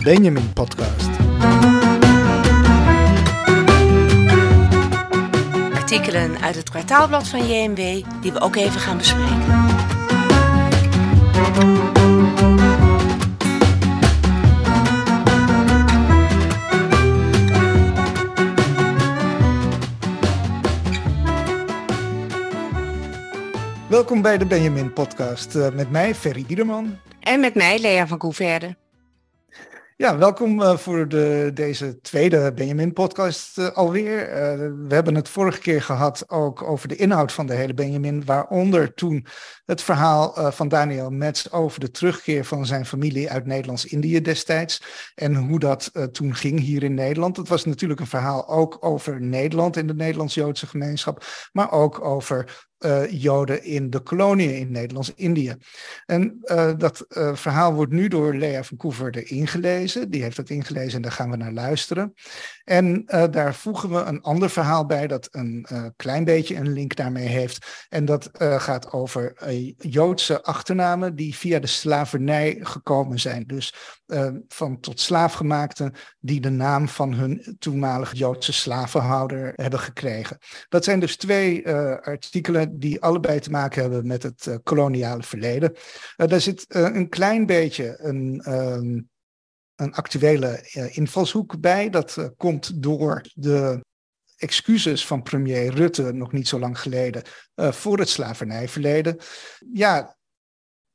de Benjamin Podcast. Artikelen uit het kwartaalblad van JMW die we ook even gaan bespreken. Welkom bij de Benjamin Podcast uh, met mij, Ferry Biederman. En met mij, Lea van Couverde. Ja, welkom uh, voor de, deze tweede Benjamin-podcast uh, alweer. Uh, we hebben het vorige keer gehad ook over de inhoud van de hele Benjamin, waaronder toen het verhaal van Daniel Metz over de terugkeer van zijn familie uit Nederlands-Indië destijds en hoe dat toen ging hier in Nederland. Het was natuurlijk een verhaal ook over Nederland in de Nederlands-Joodse gemeenschap, maar ook over uh, Joden in de koloniën in Nederlands-Indië. En uh, dat uh, verhaal wordt nu door Lea van Koeverde ingelezen. Die heeft dat ingelezen en daar gaan we naar luisteren. En daar voegen we een ander verhaal bij dat een klein beetje een link daarmee heeft. En dat gaat over Joodse achternamen die via de slavernij gekomen zijn. Dus van tot slaafgemaakten die de naam van hun toenmalige Joodse slavenhouder hebben gekregen. Dat zijn dus twee artikelen die allebei te maken hebben met het uh, koloniale verleden. Uh, daar zit uh, een klein beetje een, um, een actuele invalshoek bij. Dat komt door de excuses van premier Rutte nog niet zo lang geleden voor het slavernijverleden. Ja,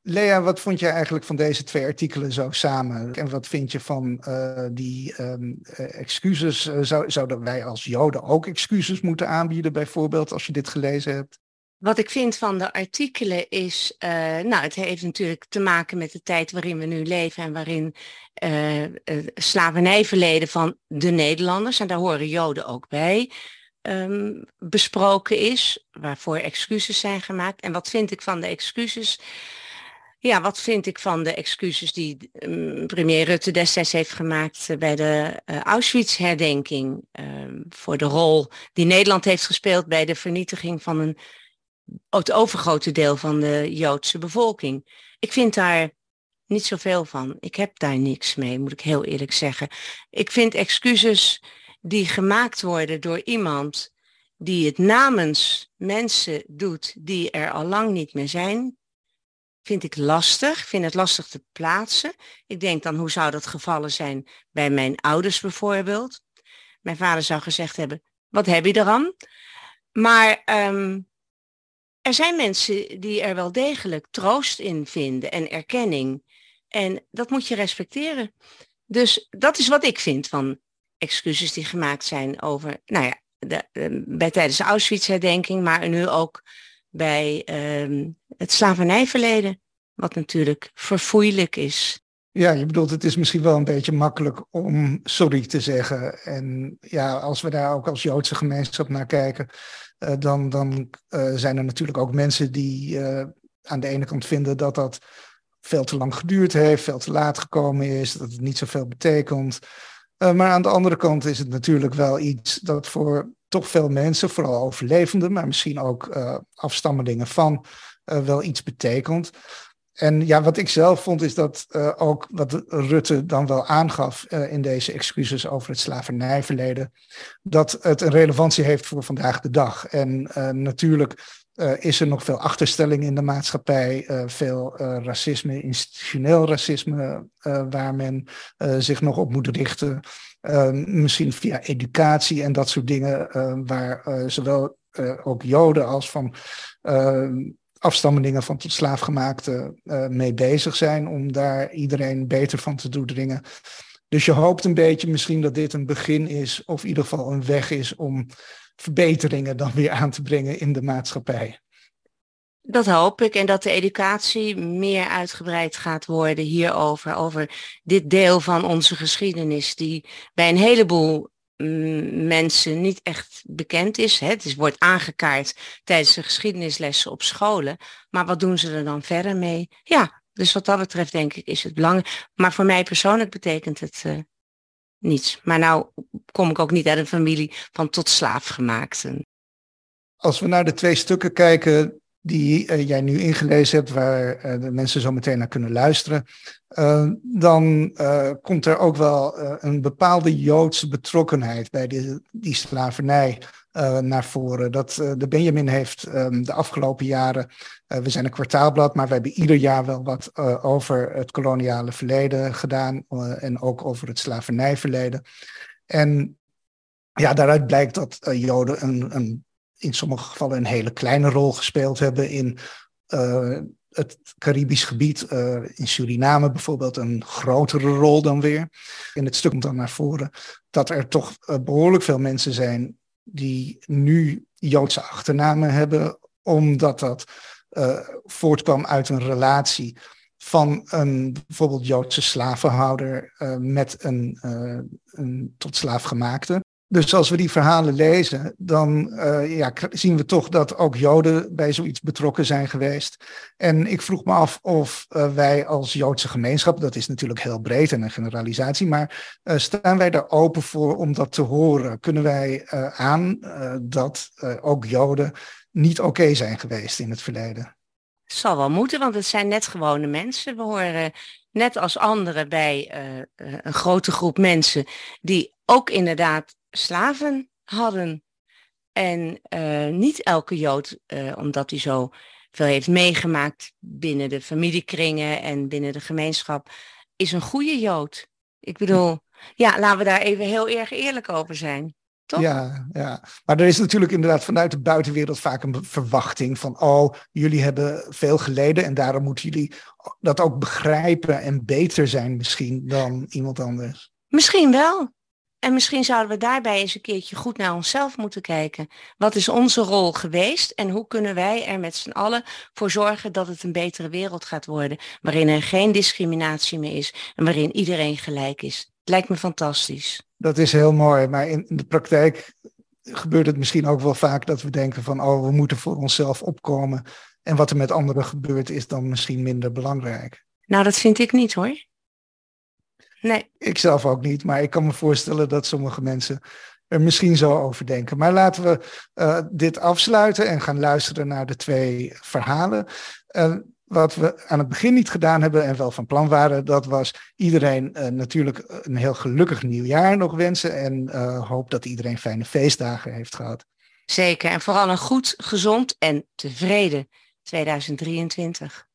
Lea, wat vond jij eigenlijk van deze twee artikelen zo samen? En wat vind je van die um, excuses? Zou, zouden wij als Joden ook excuses moeten aanbieden, bijvoorbeeld, als je dit gelezen hebt? Wat ik vind van de artikelen is, uh, nou, het heeft natuurlijk te maken met de tijd waarin we nu leven en waarin uh, het slavernijverleden van de Nederlanders, en daar horen Joden ook bij, um, besproken is, waarvoor excuses zijn gemaakt. En wat vind ik van de excuses? Ja, wat vind ik van de excuses die um, premier Rutte destijds heeft gemaakt bij de uh, Auschwitz-herdenking uh, voor de rol die Nederland heeft gespeeld bij de vernietiging van een het overgrote deel van de Joodse bevolking. Ik vind daar niet zoveel van. Ik heb daar niks mee, moet ik heel eerlijk zeggen. Ik vind excuses die gemaakt worden door iemand die het namens mensen doet die er al lang niet meer zijn, vind ik lastig. Ik vind het lastig te plaatsen. Ik denk dan, hoe zou dat gevallen zijn bij mijn ouders bijvoorbeeld? Mijn vader zou gezegd hebben, wat heb je eraan? Maar um, er zijn mensen die er wel degelijk troost in vinden en erkenning. En dat moet je respecteren. Dus dat is wat ik vind van excuses die gemaakt zijn over, nou ja, de, bij tijdens de Auschwitz-herdenking, maar nu ook bij um, het slavernijverleden, wat natuurlijk verfoeilijk is. Ja, je bedoelt, het is misschien wel een beetje makkelijk om sorry te zeggen. En ja, als we daar ook als Joodse gemeenschap naar kijken, dan, dan uh, zijn er natuurlijk ook mensen die uh, aan de ene kant vinden dat dat veel te lang geduurd heeft, veel te laat gekomen is, dat het niet zoveel betekent. maar aan de andere kant is het natuurlijk wel iets dat voor toch veel mensen, vooral overlevenden, maar misschien ook afstammelingen van, wel iets betekent. En ja, wat ik zelf vond is dat uh, ook wat Rutte dan wel aangaf uh, in deze excuses over het slavernijverleden, dat het een relevantie heeft voor vandaag de dag. En uh, natuurlijk is er nog veel achterstelling in de maatschappij, veel racisme, institutioneel racisme, waar men zich nog op moet richten. misschien via educatie en dat soort dingen, waar zowel ook Joden als van afstammelingen van tot slaafgemaakte uh, mee bezig zijn om daar iedereen beter van te doordringen. Dus je hoopt een beetje misschien dat dit een begin is, of in ieder geval een weg is om verbeteringen dan weer aan te brengen in de maatschappij. Dat hoop ik en dat de educatie meer uitgebreid gaat worden hierover, over dit deel van onze geschiedenis die bij een heleboel mensen niet echt bekend is. Hè? Het is, wordt aangekaart tijdens de geschiedenislessen op scholen. Maar wat doen ze er dan verder mee? Ja, dus wat dat betreft denk ik is het belangrijk. Maar voor mij persoonlijk betekent het uh, niets. Maar nou kom ik ook niet uit een familie van tot slaafgemaakten. Als we naar de twee stukken kijken die jij nu ingelezen hebt, waar de mensen zo meteen naar kunnen luisteren, dan komt er ook wel een bepaalde Joodse betrokkenheid bij die, die slavernij naar voren. Dat de Benjamin heeft um, de afgelopen jaren, we zijn een kwartaalblad, maar we hebben ieder jaar wel wat over het koloniale verleden gedaan en ook over het slavernijverleden. En ja, daaruit blijkt dat Joden een, een, in sommige gevallen een hele kleine rol gespeeld hebben in het Caribisch gebied, in Suriname bijvoorbeeld, een grotere rol dan weer. In het stuk komt dan naar voren dat er toch behoorlijk veel mensen zijn die nu Joodse achternamen hebben, omdat dat voortkwam uit een relatie van een bijvoorbeeld Joodse slavenhouder met een, een tot slaaf gemaakte. Dus als we die verhalen lezen, dan uh, ja, zien we toch dat ook Joden bij zoiets betrokken zijn geweest. En ik vroeg me af of uh, wij als Joodse gemeenschap, dat is natuurlijk heel breed en een generalisatie, maar uh, staan wij daar open voor om dat te horen? Kunnen wij aan dat ook Joden niet oké zijn geweest in het verleden? Het zal wel moeten, want het zijn net gewone mensen. We horen net als anderen bij een grote groep mensen die ook inderdaad slaven hadden. En uh, niet elke Jood, uh, omdat hij zo veel heeft meegemaakt binnen de familiekringen en binnen de gemeenschap, is een goede Jood. Ik bedoel, ja, laten we daar even heel erg eerlijk over zijn. Toch? Ja, ja, maar er is natuurlijk inderdaad vanuit de buitenwereld vaak een verwachting van, oh, jullie hebben veel geleden en daarom moeten jullie dat ook begrijpen en beter zijn misschien dan iemand anders. Misschien wel. En misschien zouden we daarbij eens een keertje goed naar onszelf moeten kijken. Wat is onze rol geweest en hoe kunnen wij er met z'n allen voor zorgen dat het een betere wereld gaat worden, waarin er geen discriminatie meer is en waarin iedereen gelijk is. Het lijkt me fantastisch. Dat is heel mooi, maar in de praktijk gebeurt het misschien ook wel vaak dat we denken van, oh, we moeten voor onszelf opkomen en wat er met anderen gebeurt is dan misschien minder belangrijk. Nou, dat vind ik niet hoor. Nee. Ik zelf ook niet, maar ik kan me voorstellen dat sommige mensen er misschien zo over denken. Maar laten we uh, dit afsluiten en gaan luisteren naar de twee verhalen. Uh, wat we aan het begin niet gedaan hebben en wel van plan waren, dat was iedereen uh, natuurlijk een heel gelukkig nieuwjaar nog wensen en hoop dat iedereen fijne feestdagen heeft gehad. Zeker, en vooral een goed, gezond en tevreden 2023.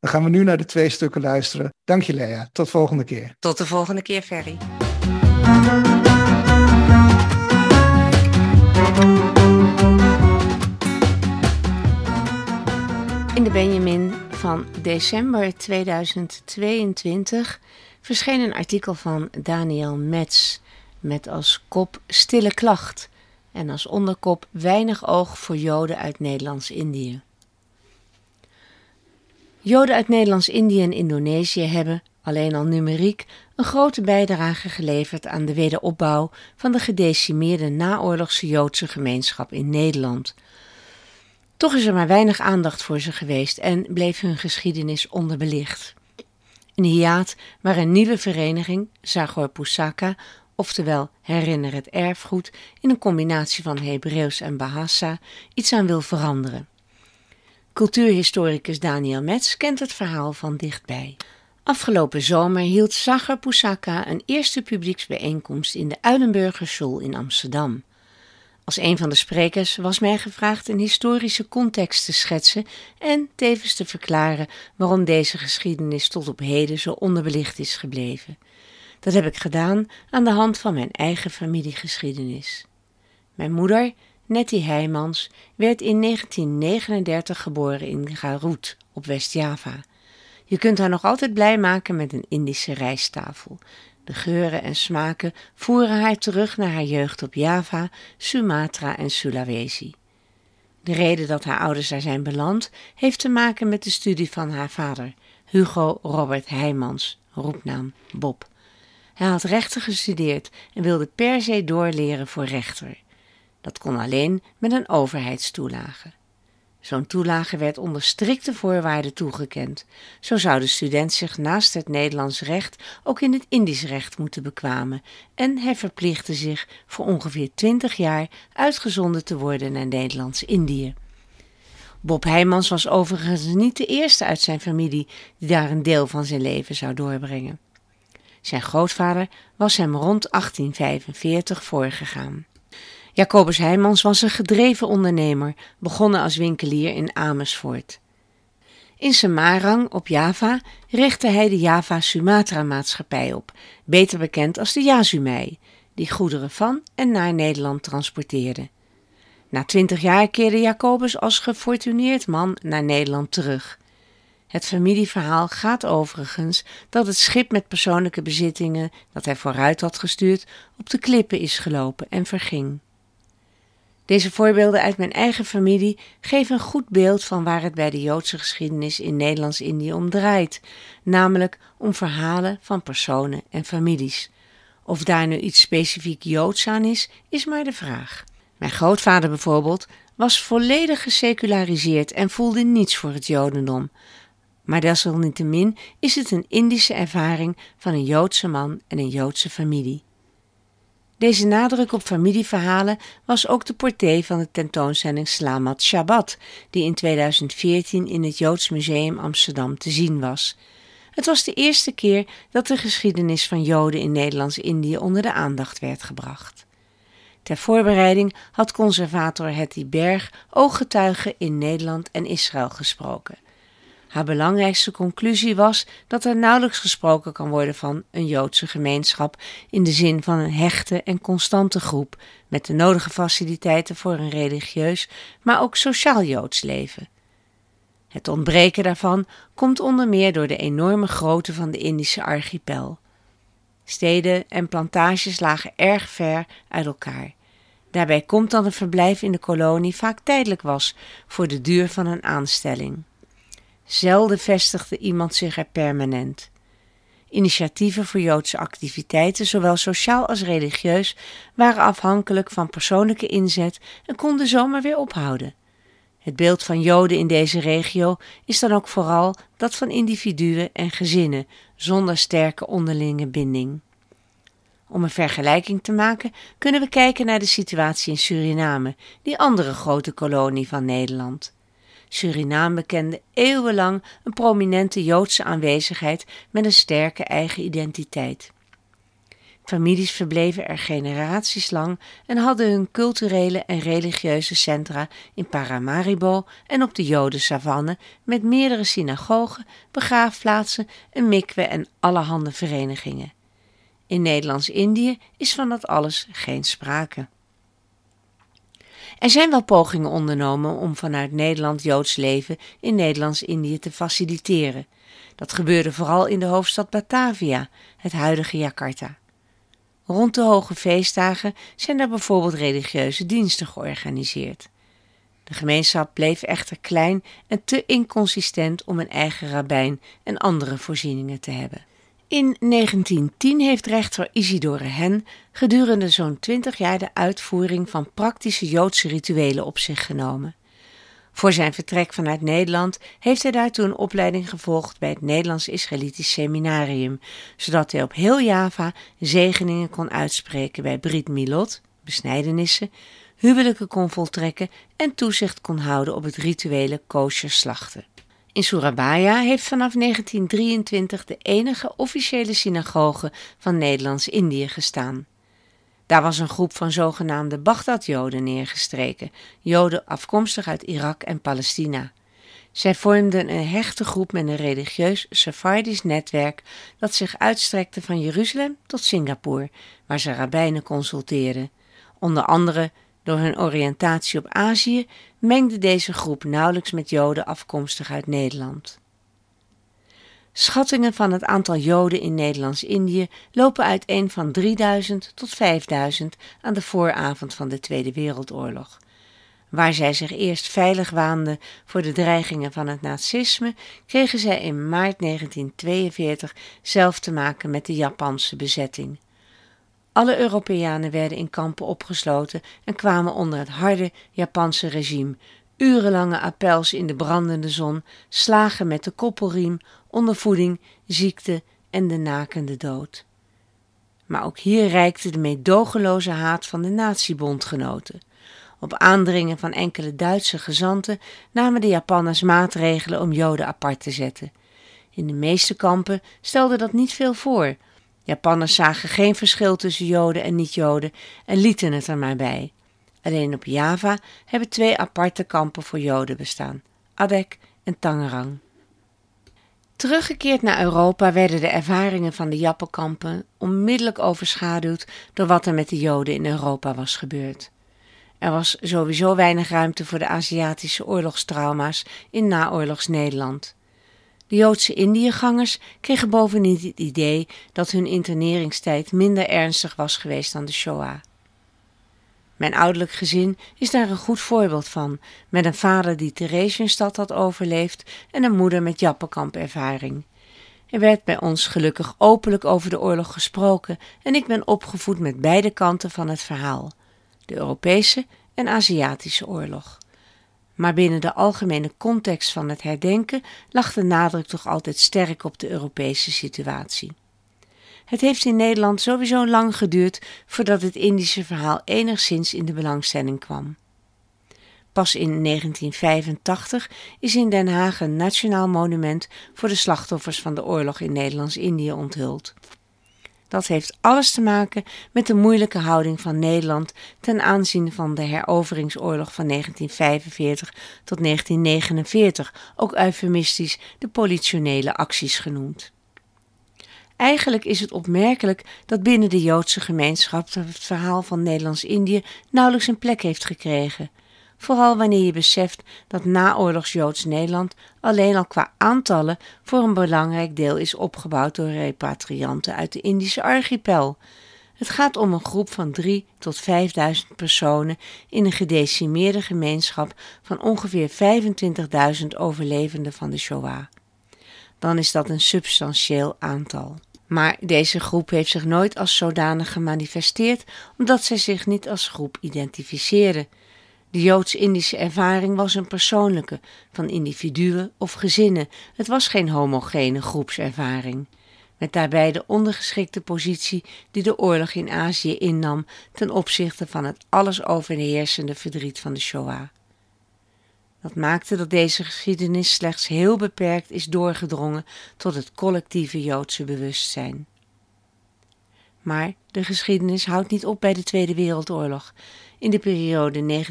Dan gaan we nu naar de twee stukken luisteren. Dank je Lea. Tot volgende keer. Tot de volgende keer Ferry. In de Benjamin van december 2022 verscheen een artikel van Daniel Metz met als kop Stille klacht en als onderkop Weinig oog voor Joden uit Nederlands-Indië. Joden uit Nederlands-Indië en Indonesië hebben, alleen al numeriek, een grote bijdrage geleverd aan de wederopbouw van de gedecimeerde naoorlogse Joodse gemeenschap in Nederland. Toch is er maar weinig aandacht voor ze geweest en bleef hun geschiedenis onderbelicht. Een hiaat waar een nieuwe vereniging, Zagor Pusaka, oftewel Herinner het Erfgoed, in een combinatie van Hebreeuws en Bahasa, iets aan wil veranderen. Cultuurhistoricus Daniel Metz kent het verhaal van dichtbij. Afgelopen zomer hield Sagar Pusaka een eerste publieksbijeenkomst in de Uilenburger School in Amsterdam. Als een van de sprekers was mij gevraagd een historische context te schetsen en tevens te verklaren waarom deze geschiedenis tot op heden zo onderbelicht is gebleven. Dat heb ik gedaan aan de hand van mijn eigen familiegeschiedenis. Mijn moeder, Nettie Heijmans werd in 1939 geboren in Garut op West-Java. Je kunt haar nog altijd blij maken met een Indische rijsttafel. De geuren en smaken voeren haar terug naar haar jeugd op Java, Sumatra en Sulawesi. De reden dat haar ouders daar zijn beland heeft te maken met de studie van haar vader, Hugo Robert Heijmans, roepnaam Bob. Hij had rechten gestudeerd en wilde per se doorleren voor rechter. Dat kon alleen met een overheidstoelage. Zo'n toelage werd onder strikte voorwaarden toegekend. Zo zou de student zich naast het Nederlands recht ook in het Indisch recht moeten bekwamen en hij verplichtte zich voor ongeveer twintig jaar uitgezonden te worden naar Nederlands-Indië. Bob Heijmans was overigens niet de eerste uit zijn familie die daar een deel van zijn leven zou doorbrengen. Zijn grootvader was hem rond 1845 voorgegaan. Jacobus Heijmans was een gedreven ondernemer, begonnen als winkelier in Amersfoort. In Semarang op Java richtte hij de Java Sumatra Maatschappij op, beter bekend als de Yazumei, die goederen van en naar Nederland transporteerde. Na twintig jaar keerde Jacobus als gefortuneerd man naar Nederland terug. Het familieverhaal gaat overigens dat het schip met persoonlijke bezittingen dat hij vooruit had gestuurd op de klippen is gelopen en verging. Deze voorbeelden uit mijn eigen familie geven een goed beeld van waar het bij de Joodse geschiedenis in Nederlands-Indië om draait, namelijk om verhalen van personen en families. Of daar nu iets specifiek Joods aan is, is maar de vraag. Mijn grootvader bijvoorbeeld was volledig geseculariseerd en voelde niets voor het Jodendom. Maar desalniettemin is het een Indische ervaring van een Joodse man en een Joodse familie. Deze nadruk op familieverhalen was ook de portée van de tentoonstelling Slamat Shabbat, die in 2014 in het Joods Museum Amsterdam te zien was. Het was de eerste keer dat de geschiedenis van Joden in Nederlands-Indië onder de aandacht werd gebracht. Ter voorbereiding had conservator Hetty Berg ooggetuigen in Nederland en Israël gesproken. Haar belangrijkste conclusie was dat er nauwelijks gesproken kan worden van een Joodse gemeenschap in de zin van een hechte en constante groep met de nodige faciliteiten voor een religieus, maar ook sociaal Joods leven. Het ontbreken daarvan komt onder meer door de enorme grootte van de Indische archipel. Steden en plantages lagen erg ver uit elkaar. Daarbij komt dat een verblijf in de kolonie vaak tijdelijk was voor de duur van een aanstelling. Zelden vestigde iemand zich er permanent. Initiatieven voor Joodse activiteiten, zowel sociaal als religieus, waren afhankelijk van persoonlijke inzet en konden zomaar weer ophouden. Het beeld van Joden in deze regio is dan ook vooral dat van individuen en gezinnen zonder sterke onderlinge binding. Om een vergelijking te maken, kunnen we kijken naar de situatie in Suriname, die andere grote kolonie van Nederland. Suriname kende eeuwenlang een prominente Joodse aanwezigheid met een sterke eigen identiteit. Families verbleven er generaties lang en hadden hun culturele en religieuze centra in Paramaribo en op de Jodensavanne met meerdere synagogen, begraafplaatsen, een mikwe en allerhande verenigingen. In Nederlands-Indië is van dat alles geen sprake. Er zijn wel pogingen ondernomen om vanuit Nederland Joods leven in Nederlands-Indië te faciliteren. Dat gebeurde vooral in de hoofdstad Batavia, het huidige Jakarta. Rond de hoge feestdagen zijn er bijvoorbeeld religieuze diensten georganiseerd. De gemeenschap bleef echter klein en te inconsistent om een eigen rabbijn en andere voorzieningen te hebben. In 1910 heeft rechter Isidore Hen gedurende zo'n twintig jaar de uitvoering van praktische Joodse rituelen op zich genomen. Voor zijn vertrek vanuit Nederland heeft hij daartoe een opleiding gevolgd bij het Nederlands-Israëlitisch Seminarium, zodat hij op heel Java zegeningen kon uitspreken bij Brit Milot, besnijdenissen, huwelijken kon voltrekken en toezicht kon houden op het rituele kosher slachten. In Surabaya heeft vanaf 1923 de enige officiële synagoge van Nederlands-Indië gestaan. Daar was een groep van zogenaamde Bagdad-Joden neergestreken, Joden afkomstig uit Irak en Palestina. Zij vormden een hechte groep met een religieus Sephardisch netwerk dat zich uitstrekte van Jeruzalem tot Singapore, waar ze rabbijnen consulteerden, onder andere door hun oriëntatie op Azië mengde deze groep nauwelijks met Joden afkomstig uit Nederland. Schattingen van het aantal Joden in Nederlands-Indië lopen uiteen van 3000 tot 5000 aan de vooravond van de Tweede Wereldoorlog. Waar zij zich eerst veilig waanden voor de dreigingen van het nazisme, kregen zij in maart 1942 zelf te maken met de Japanse bezetting. Alle Europeanen werden in kampen opgesloten en kwamen onder het harde Japanse regime. Urenlange appels in de brandende zon, slagen met de koppelriem, ondervoeding, ziekte en de nakende dood. Maar ook hier reikte de meedogenloze haat van de natiebondgenoten. Op aandringen van enkele Duitse gezanten namen de Japanners maatregelen om Joden apart te zetten. In de meeste kampen stelde dat niet veel voor. Japanners zagen geen verschil tussen Joden en niet-Joden en lieten het er maar bij. Alleen op Java hebben twee aparte kampen voor Joden bestaan: Adek en Tangerang. Teruggekeerd naar Europa werden de ervaringen van de Jappenkampen onmiddellijk overschaduwd door wat er met de Joden in Europa was gebeurd. Er was sowieso weinig ruimte voor de Aziatische oorlogstrauma's in naoorlogs Nederland. De Joodse Indiëgangers kregen bovendien het idee dat hun interneringstijd minder ernstig was geweest dan de Shoah. Mijn ouderlijk gezin is daar een goed voorbeeld van, met een vader die Theresienstad had overleefd en een moeder met Jappenkamp-ervaring. Er werd bij ons gelukkig openlijk over de oorlog gesproken en ik ben opgevoed met beide kanten van het verhaal: de Europese en Aziatische oorlog. Maar binnen de algemene context van het herdenken lag de nadruk toch altijd sterk op de Europese situatie. Het heeft in Nederland sowieso lang geduurd voordat het Indische verhaal enigszins in de belangstelling kwam. Pas in 1985 is in Den Haag een nationaal monument voor de slachtoffers van de oorlog in Nederlands-Indië onthuld. Dat heeft alles te maken met de moeilijke houding van Nederland ten aanzien van de heroveringsoorlog van 1945 tot 1949, ook eufemistisch de politionele acties genoemd. Eigenlijk is het opmerkelijk dat binnen de Joodse gemeenschap het verhaal van Nederlands-Indië nauwelijks een plek heeft gekregen. Vooral wanneer je beseft dat naoorlogs Joods Nederland alleen al qua aantallen voor een belangrijk deel is opgebouwd door repatrianten uit de Indische archipel. Het gaat om een groep van 3 tot 5000 personen in een gedecimeerde gemeenschap van ongeveer 25.000 overlevenden van de Shoah dan is dat een substantieel aantal. Maar deze groep heeft zich nooit als zodanig gemanifesteerd, omdat zij zich niet als groep identificeerde. De Joods-Indische ervaring was een persoonlijke, van individuen of gezinnen. Het was geen homogene groepservaring. Met daarbij de ondergeschikte positie die de oorlog in Azië innam ten opzichte van het alles overheersende verdriet van de Shoah. Dat maakte dat deze geschiedenis slechts heel beperkt is doorgedrongen tot het collectieve Joodse bewustzijn. Maar de geschiedenis houdt niet op bij de Tweede Wereldoorlog. In de periode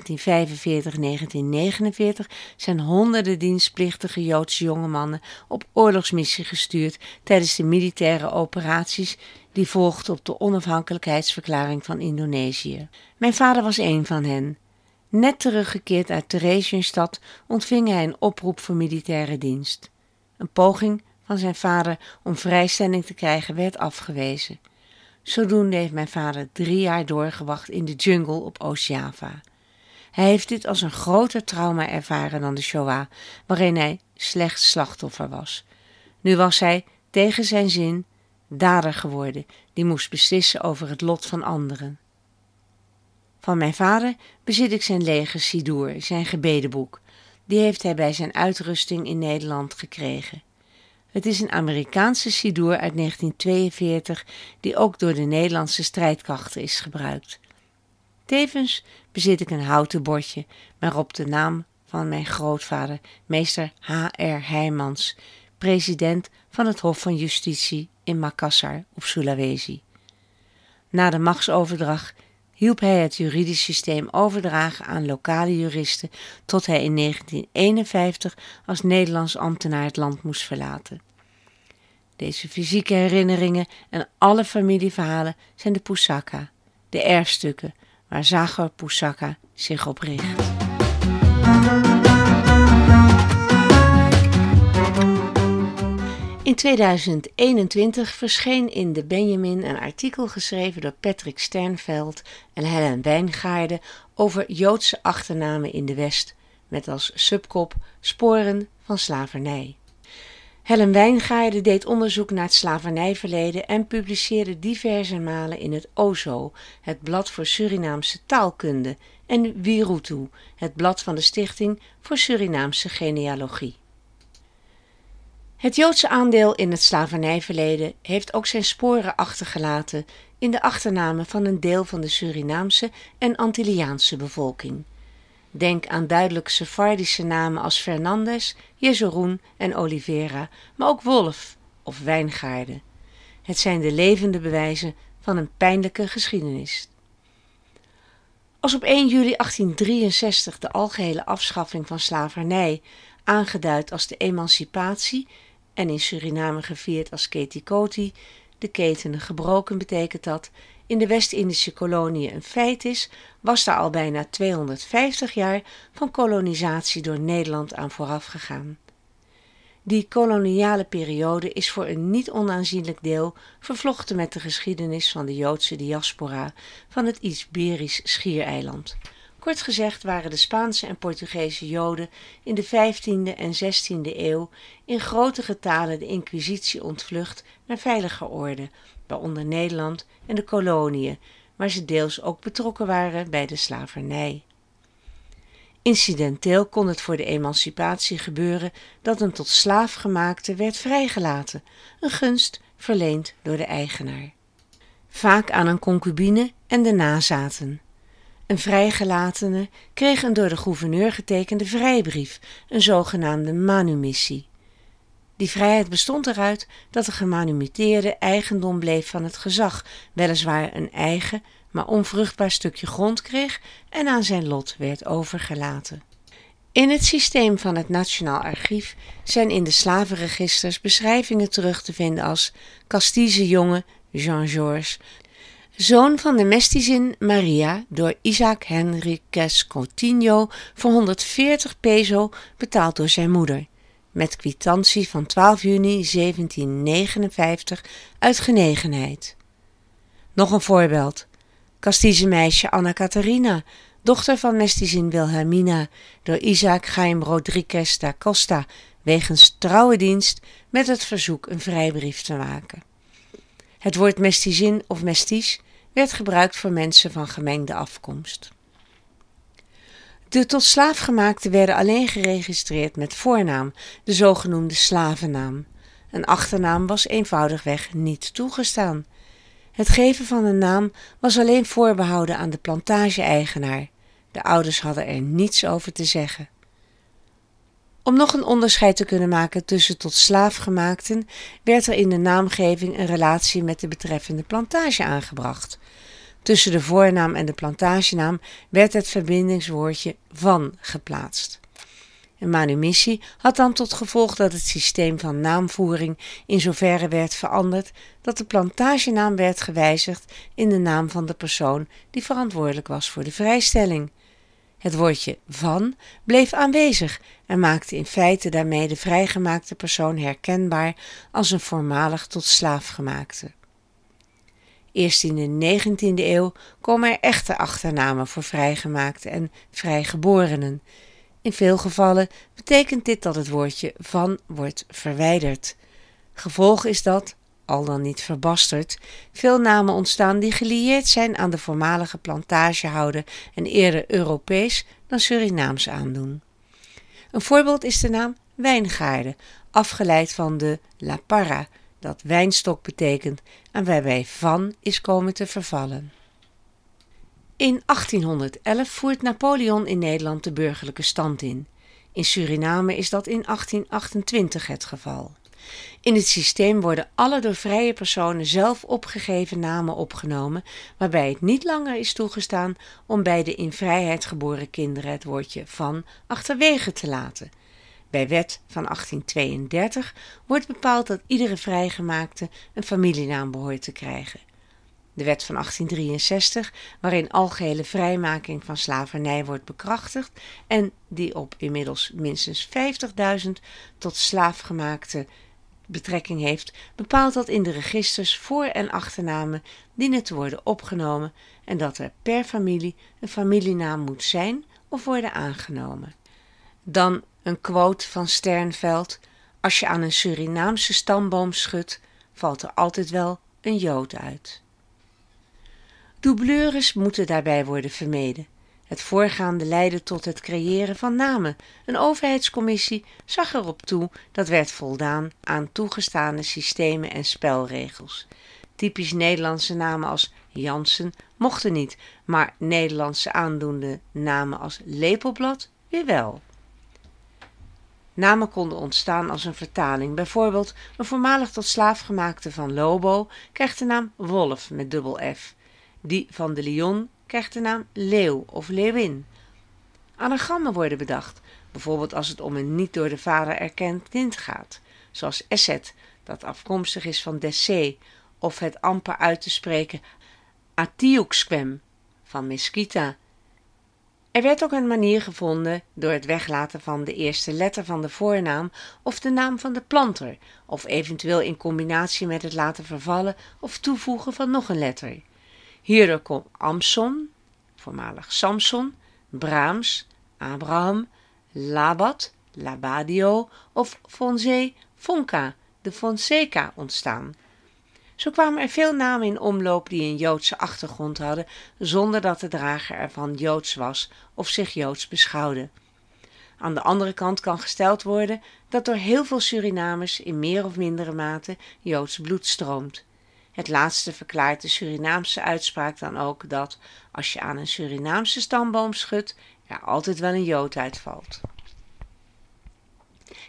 1945-1949 zijn honderden dienstplichtige Joodse jonge mannen op oorlogsmissie gestuurd tijdens de militaire operaties die volgden op de onafhankelijkheidsverklaring van Indonesië. Mijn vader was een van hen. Net teruggekeerd uit Theresienstad ontving hij een oproep voor militaire dienst. Een poging van zijn vader om vrijstelling te krijgen werd afgewezen. Zodoende heeft mijn vader drie jaar doorgewacht in de jungle op Oost-Java. Hij heeft dit als een groter trauma ervaren dan de Shoah, waarin hij slechts slachtoffer was. Nu was hij, tegen zijn zin, dader geworden, die moest beslissen over het lot van anderen. Van mijn vader bezit ik zijn lege Sidoer, zijn gebedenboek. Die heeft hij bij zijn uitrusting in Nederland gekregen. Het is een Amerikaanse Sidoer uit 1942 die ook door de Nederlandse strijdkrachten is gebruikt. Tevens bezit ik een houten bordje waarop de naam van mijn grootvader, meester H.R. Heijmans, president van het Hof van Justitie in Makassar op Sulawesi. Na de machtsoverdracht hielp hij het juridisch systeem overdragen aan lokale juristen tot hij in 1951 als Nederlands ambtenaar het land moest verlaten. Deze fysieke herinneringen en alle familieverhalen zijn de Pusaka, de erfstukken waar Zagor Pusaka zich op richt. In 2021 verscheen in de Benjamin een artikel geschreven door Patrick Sternveld en Helen Wijngaarde over Joodse achternamen in de West, met als subkop Sporen van slavernij. Helen Wijngaarde deed onderzoek naar het slavernijverleden en publiceerde diverse malen in het OZO, het blad voor Surinaamse taalkunde, en Wirutu, het blad van de Stichting voor Surinaamse genealogie. Het Joodse aandeel in het slavernijverleden heeft ook zijn sporen achtergelaten in de achternamen van een deel van de Surinaamse en Antilliaanse bevolking. Denk aan duidelijk Sephardische namen als Fernandes, Jezoroen en Oliveira, maar ook Wolf of Wijngaarden. Het zijn de levende bewijzen van een pijnlijke geschiedenis. Als op 1 juli 1863 de algehele afschaffing van slavernij, aangeduid als de emancipatie en in Suriname gevierd als Ketikoti, de ketenen gebroken betekent dat, in de West-Indische koloniën een feit is, was daar al bijna 250 jaar van kolonisatie door Nederland aan vooraf gegaan. Die koloniale periode is voor een niet onaanzienlijk deel vervlochten met de geschiedenis van de Joodse diaspora van het Iberisch schiereiland. Kort gezegd waren de Spaanse en Portugese Joden in de 15e en 16e eeuw in grote getalen de Inquisitie ontvlucht naar veiliger orde, waaronder Nederland en de koloniën, waar ze deels ook betrokken waren bij de slavernij. Incidenteel kon het voor de emancipatie gebeuren dat een tot slaaf gemaakte werd vrijgelaten, een gunst verleend door de eigenaar. Vaak aan een concubine en de nazaten. Een vrijgelatene kreeg een door de gouverneur getekende vrijbrief, een zogenaamde manumissie. Die vrijheid bestond eruit dat de gemanumiteerde eigendom bleef van het gezag, weliswaar een eigen, maar onvruchtbaar stukje grond kreeg en aan zijn lot werd overgelaten. In het systeem van het Nationaal Archief zijn in de slavenregisters beschrijvingen terug te vinden als Castise jongen Jean-Georges, zoon van de mestizin Maria, door Isaac Henriquez Coutinho voor 140 peso betaald door zijn moeder, met kwitantie van 12 juni 1759 uit genegenheid. Nog een voorbeeld. Castise meisje Anna Catharina, dochter van mestizin Wilhelmina, door Isaac Chaim Rodriguez da Costa wegens trouwe dienst met het verzoek een vrijbrief te maken. Het woord mestizin of mesties werd gebruikt voor mensen van gemengde afkomst. De tot slaafgemaakten werden alleen geregistreerd met voornaam, de zogenoemde slavennaam. Een achternaam was eenvoudigweg niet toegestaan. Het geven van een naam was alleen voorbehouden aan de plantage-eigenaar. De ouders hadden er niets over te zeggen. Om nog een onderscheid te kunnen maken tussen tot slaafgemaakten, werd er in de naamgeving een relatie met de betreffende plantage aangebracht. Tussen de voornaam en de plantagenaam werd het verbindingswoordje van geplaatst. Een manumissie had dan tot gevolg dat het systeem van naamvoering in zoverre werd veranderd dat de plantagenaam werd gewijzigd in de naam van de persoon die verantwoordelijk was voor de vrijstelling. Het woordje van bleef aanwezig en maakte in feite daarmee de vrijgemaakte persoon herkenbaar als een voormalig tot slaafgemaakte. Eerst in de 19e eeuw komen er echte achternamen voor vrijgemaakte en vrijgeborenen. In veel gevallen betekent dit dat het woordje van wordt verwijderd. Gevolg is dat, al dan niet verbasterd, veel namen ontstaan die gelieerd zijn aan de voormalige plantagehouder en eerder Europees dan Surinaams aandoen. Een voorbeeld is de naam Wijngaarden, afgeleid van de La Parra, dat wijnstok betekent en waarbij van is komen te vervallen. In 1811 voert Napoleon in Nederland de burgerlijke stand in. In Suriname is dat in 1828 het geval. In het systeem worden alle door vrije personen zelf opgegeven namen opgenomen, waarbij het niet langer is toegestaan om bij de in vrijheid geboren kinderen het woordje van achterwege te laten. Bij wet van 1832 wordt bepaald dat iedere vrijgemaakte een familienaam behoort te krijgen. De wet van 1863, waarin algehele vrijmaking van slavernij wordt bekrachtigd en die op inmiddels minstens 50.000 tot slaafgemaakte betrekking heeft, bepaalt dat in de registers voor- en achternamen dienen te worden opgenomen en dat er per familie een familienaam moet zijn of worden aangenomen. Dan een quote van Sternveld: Als je aan een Surinaamse stamboom schudt, valt er altijd wel een Jood uit. Doublures moeten daarbij worden vermeden. Het voorgaande leidde tot het creëren van namen. Een overheidscommissie zag erop toe dat werd voldaan aan toegestane systemen en spelregels. Typisch Nederlandse namen als Jansen mochten niet, maar Nederlandse aandoende namen als lepelblad weer wel. Namen konden ontstaan als een vertaling. Bijvoorbeeld een voormalig tot slaaf gemaakte van Lobo krijgt de naam Wolf met dubbel F. Die van de Lion krijgt de naam Leeuw of Leeuwin. Anagrammen worden bedacht, bijvoorbeeld als het om een niet door de vader erkend kind gaat, zoals Esset, dat afkomstig is van Dessé, of het amper uit te spreken Atiuxquem van Mesquita. Er werd ook een manier gevonden door het weglaten van de eerste letter van de voornaam of de naam van de planter, of eventueel in combinatie met het laten vervallen of toevoegen van nog een letter. Hierdoor kon Amson, voormalig Samson, Brahms, Abraham, Labat, Labadio of Fonse, Fonca, de Fonseca ontstaan. Zo kwamen er veel namen in omloop die een Joodse achtergrond hadden, zonder dat de drager ervan Joods was of zich Joods beschouwde. Aan de andere kant kan gesteld worden dat door heel veel Surinamers in meer of mindere mate Joods bloed stroomt. Het laatste verklaart de Surinaamse uitspraak dan ook dat als je aan een Surinaamse stamboom schudt, er altijd wel een Jood uitvalt.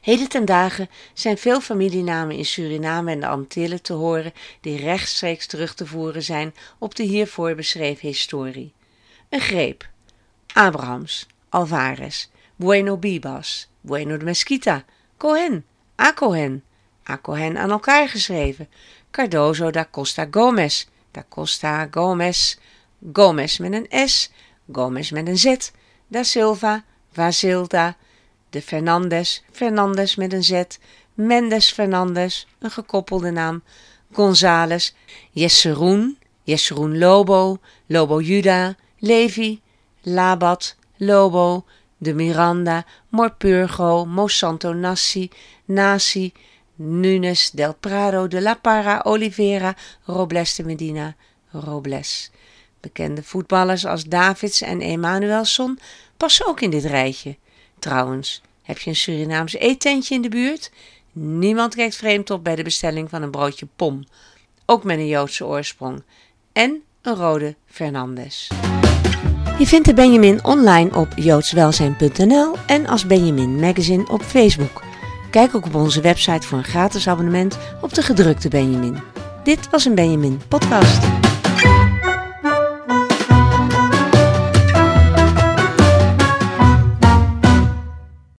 Heden ten dagen zijn veel familienamen in Suriname en de Antillen te horen die rechtstreeks terug te voeren zijn op de hiervoor beschreven historie. Een greep. Abrahams, Alvarez, Bueno Bibas, Bueno de Mesquita, Cohen, A. Cohen, A. Cohen aan elkaar geschreven, Cardozo da Costa Gomez, da Costa Gomez, Gomez met een S, Gomez met een Z, da Silva, Vasilda, de Fernandes, Fernandes met een Z, Mendes Fernandes, een gekoppelde naam, Gonzales, Jesseroen, Jesseroen Lobo, Lobo Juda, Levi, Labat, Lobo, de Miranda, Morpurgo, Mosanto Nassi, Nasi, Nunes del Prado, de La Parra, Oliveira, Robles de Medina, Robles. Bekende voetballers als Davids en Emanuelson passen ook in dit rijtje. Trouwens, heb je een Surinaams eetentje in de buurt? Niemand kijkt vreemd op bij de bestelling van een broodje pom. Ook met een Joodse oorsprong. En een rode Fernandes. Je vindt de Benjamin online op joodswelzijn.nl en als Benjamin Magazine op Facebook. Kijk ook op onze website voor een gratis abonnement op de gedrukte Benjamin. Dit was een Benjamin podcast.